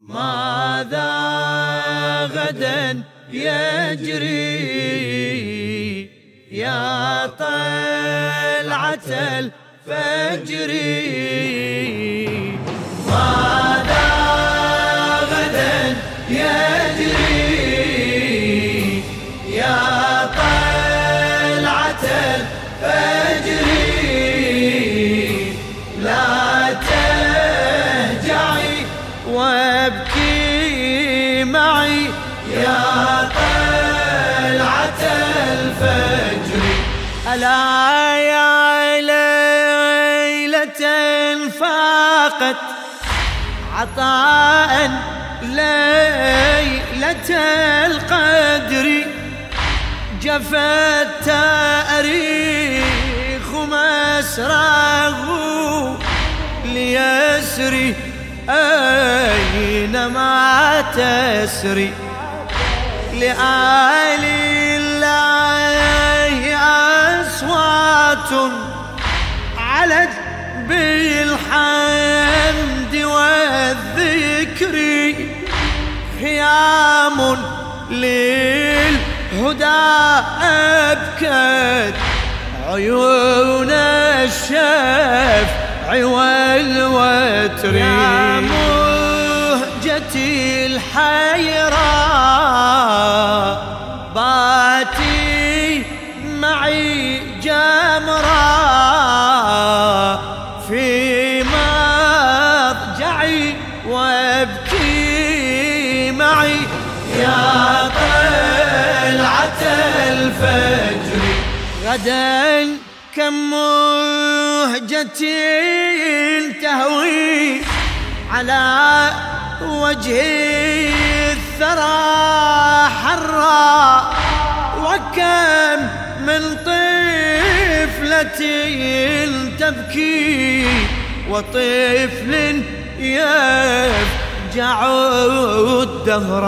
ماذا غدا يجري يا طلعة الفجر؟ ألا يا ليلة فاقت عطاء ليلة القدر جفت تاريخ مسره ليسري أينما تسري لآل أصوات علت بالحمد والذكر خيام للهدى أبكت عيون الشفع والوتر. يا مهجتي الحيراء باتي معي جمرا غدا كم مهجة تهوي على وجه الثرى حرا وكم من طفلة تبكي وطفل يفجع الدهر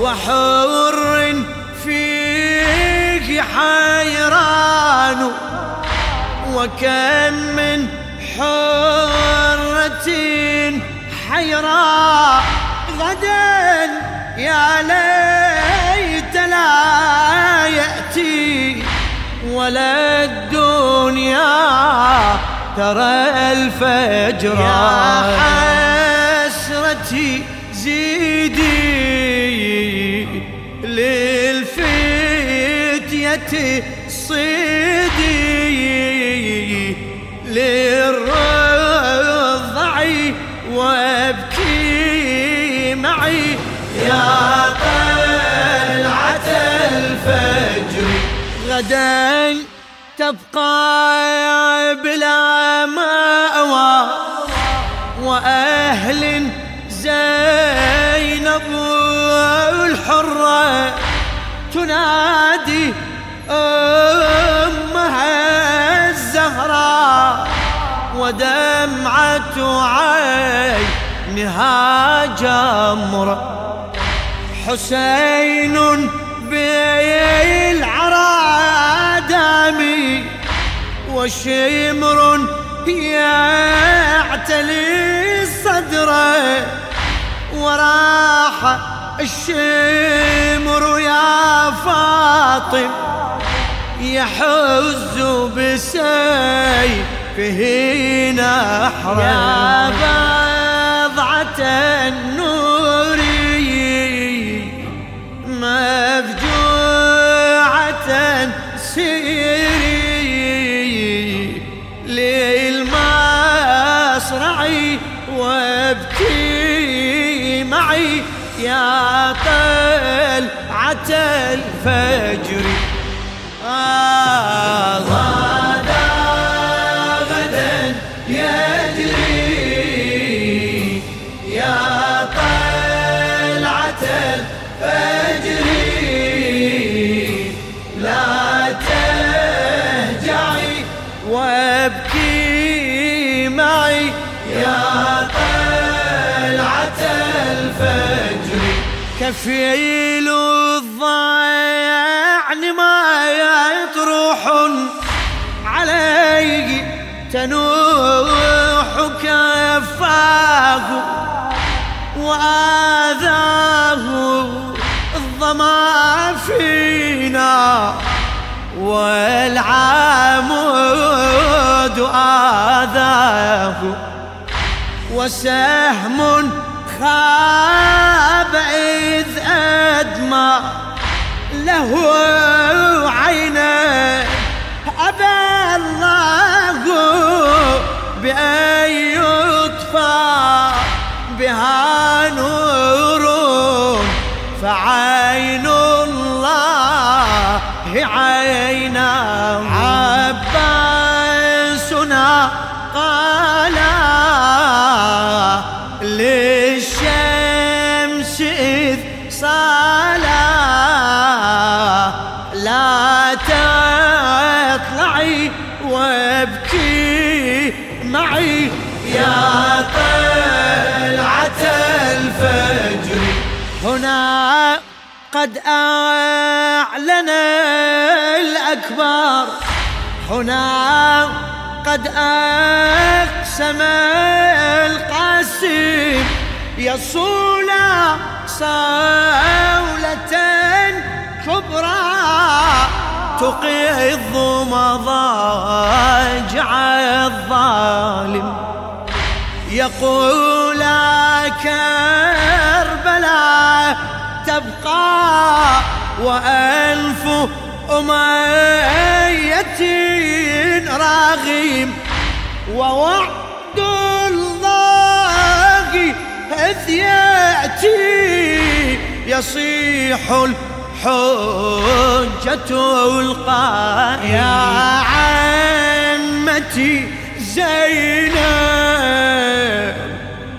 وحر فيه حيران. وكم من حرة حيراء غدا يا ليت لا يأتي. ولا الدنيا ترى الفجر. يا حسرتي زيدي صيدي للرضع وابكي معي. يا طلعة الفجر غدا تبقى بلا مأوى وأهل زينب الحرة تنادي ودمعة عينها جمرة حسين بالعرى دامي وشمر يعتلي الصدر وراح الشمر يا فاطم يحز بسيفه نحره يا بضعة النور مفجوعة سيري للمصرع وابكي معي. يا طلعة الفجر آه كفيل الضيعن ما يطرح علي تنوح كفاه وآذاه الظما فينا والعمود آذاه وسهم خاب إذ أدمى له عينه أبى الله بأن يطفى بها نور. فعين الله عينا معي. يا طلعة الفجر. هنا قد أعلن الأكبر هنا قد أقسم القاسم. يصول صولة كبرى تقض مضاجع الظالم. يقول كربلاء تبقى وألف أمية راغم. ووعد الله إذ يأتي يصيح الحجة القائم يا عمتي زينب.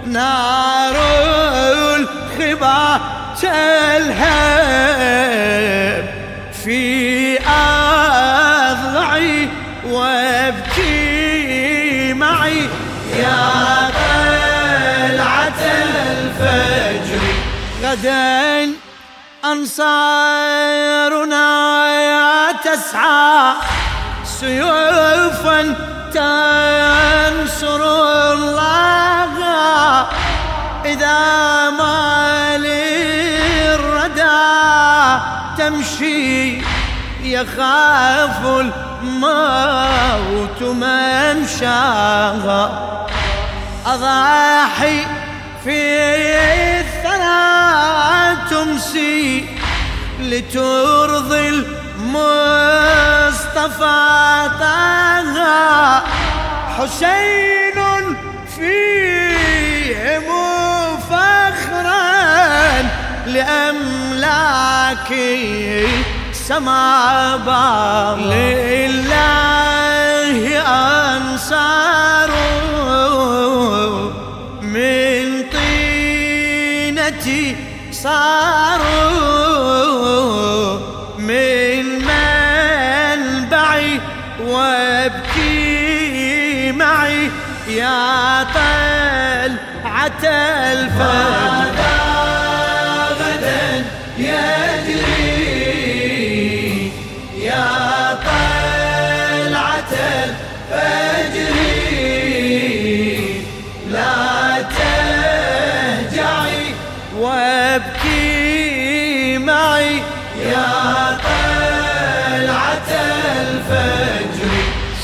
نار الخبا تلهب في أضلعي وابكي معي. يا طلعة الفجر غدا أنصارنا تسعى سيوفا تنصر الله. إذا ما للردى تمشي يخاف الموت ممشاها أضاحي في تمسي لترضي المصطفى طه. حسين فيهم فخرا لأملاك سما لله صاروا من منبعي وابكي معي. يا طلعة معي يا طلعة الفجر.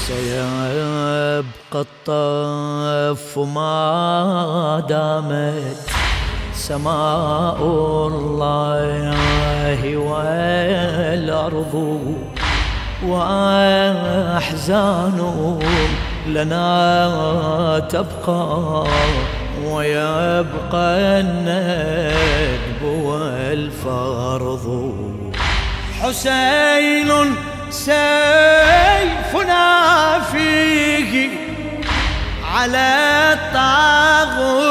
سيبقى الطف ما دامت سماء الله والأرض وأحزان لنا تبقى ويبقى الندب والفرض. حسين سيفنا فيه على الطاغوت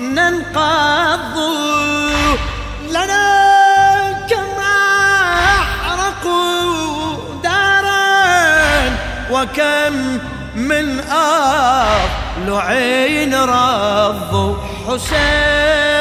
ننقض لنا كم أحرقوا دارا وكم من أضلعين رضوا حسين.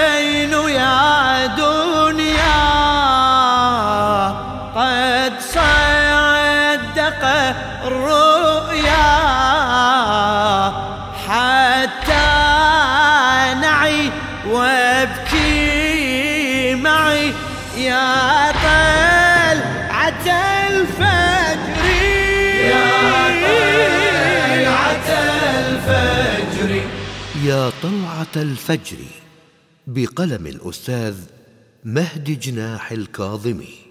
يا طلعة الفجر بقلم الأستاذ مهدي جناح الكاظمي.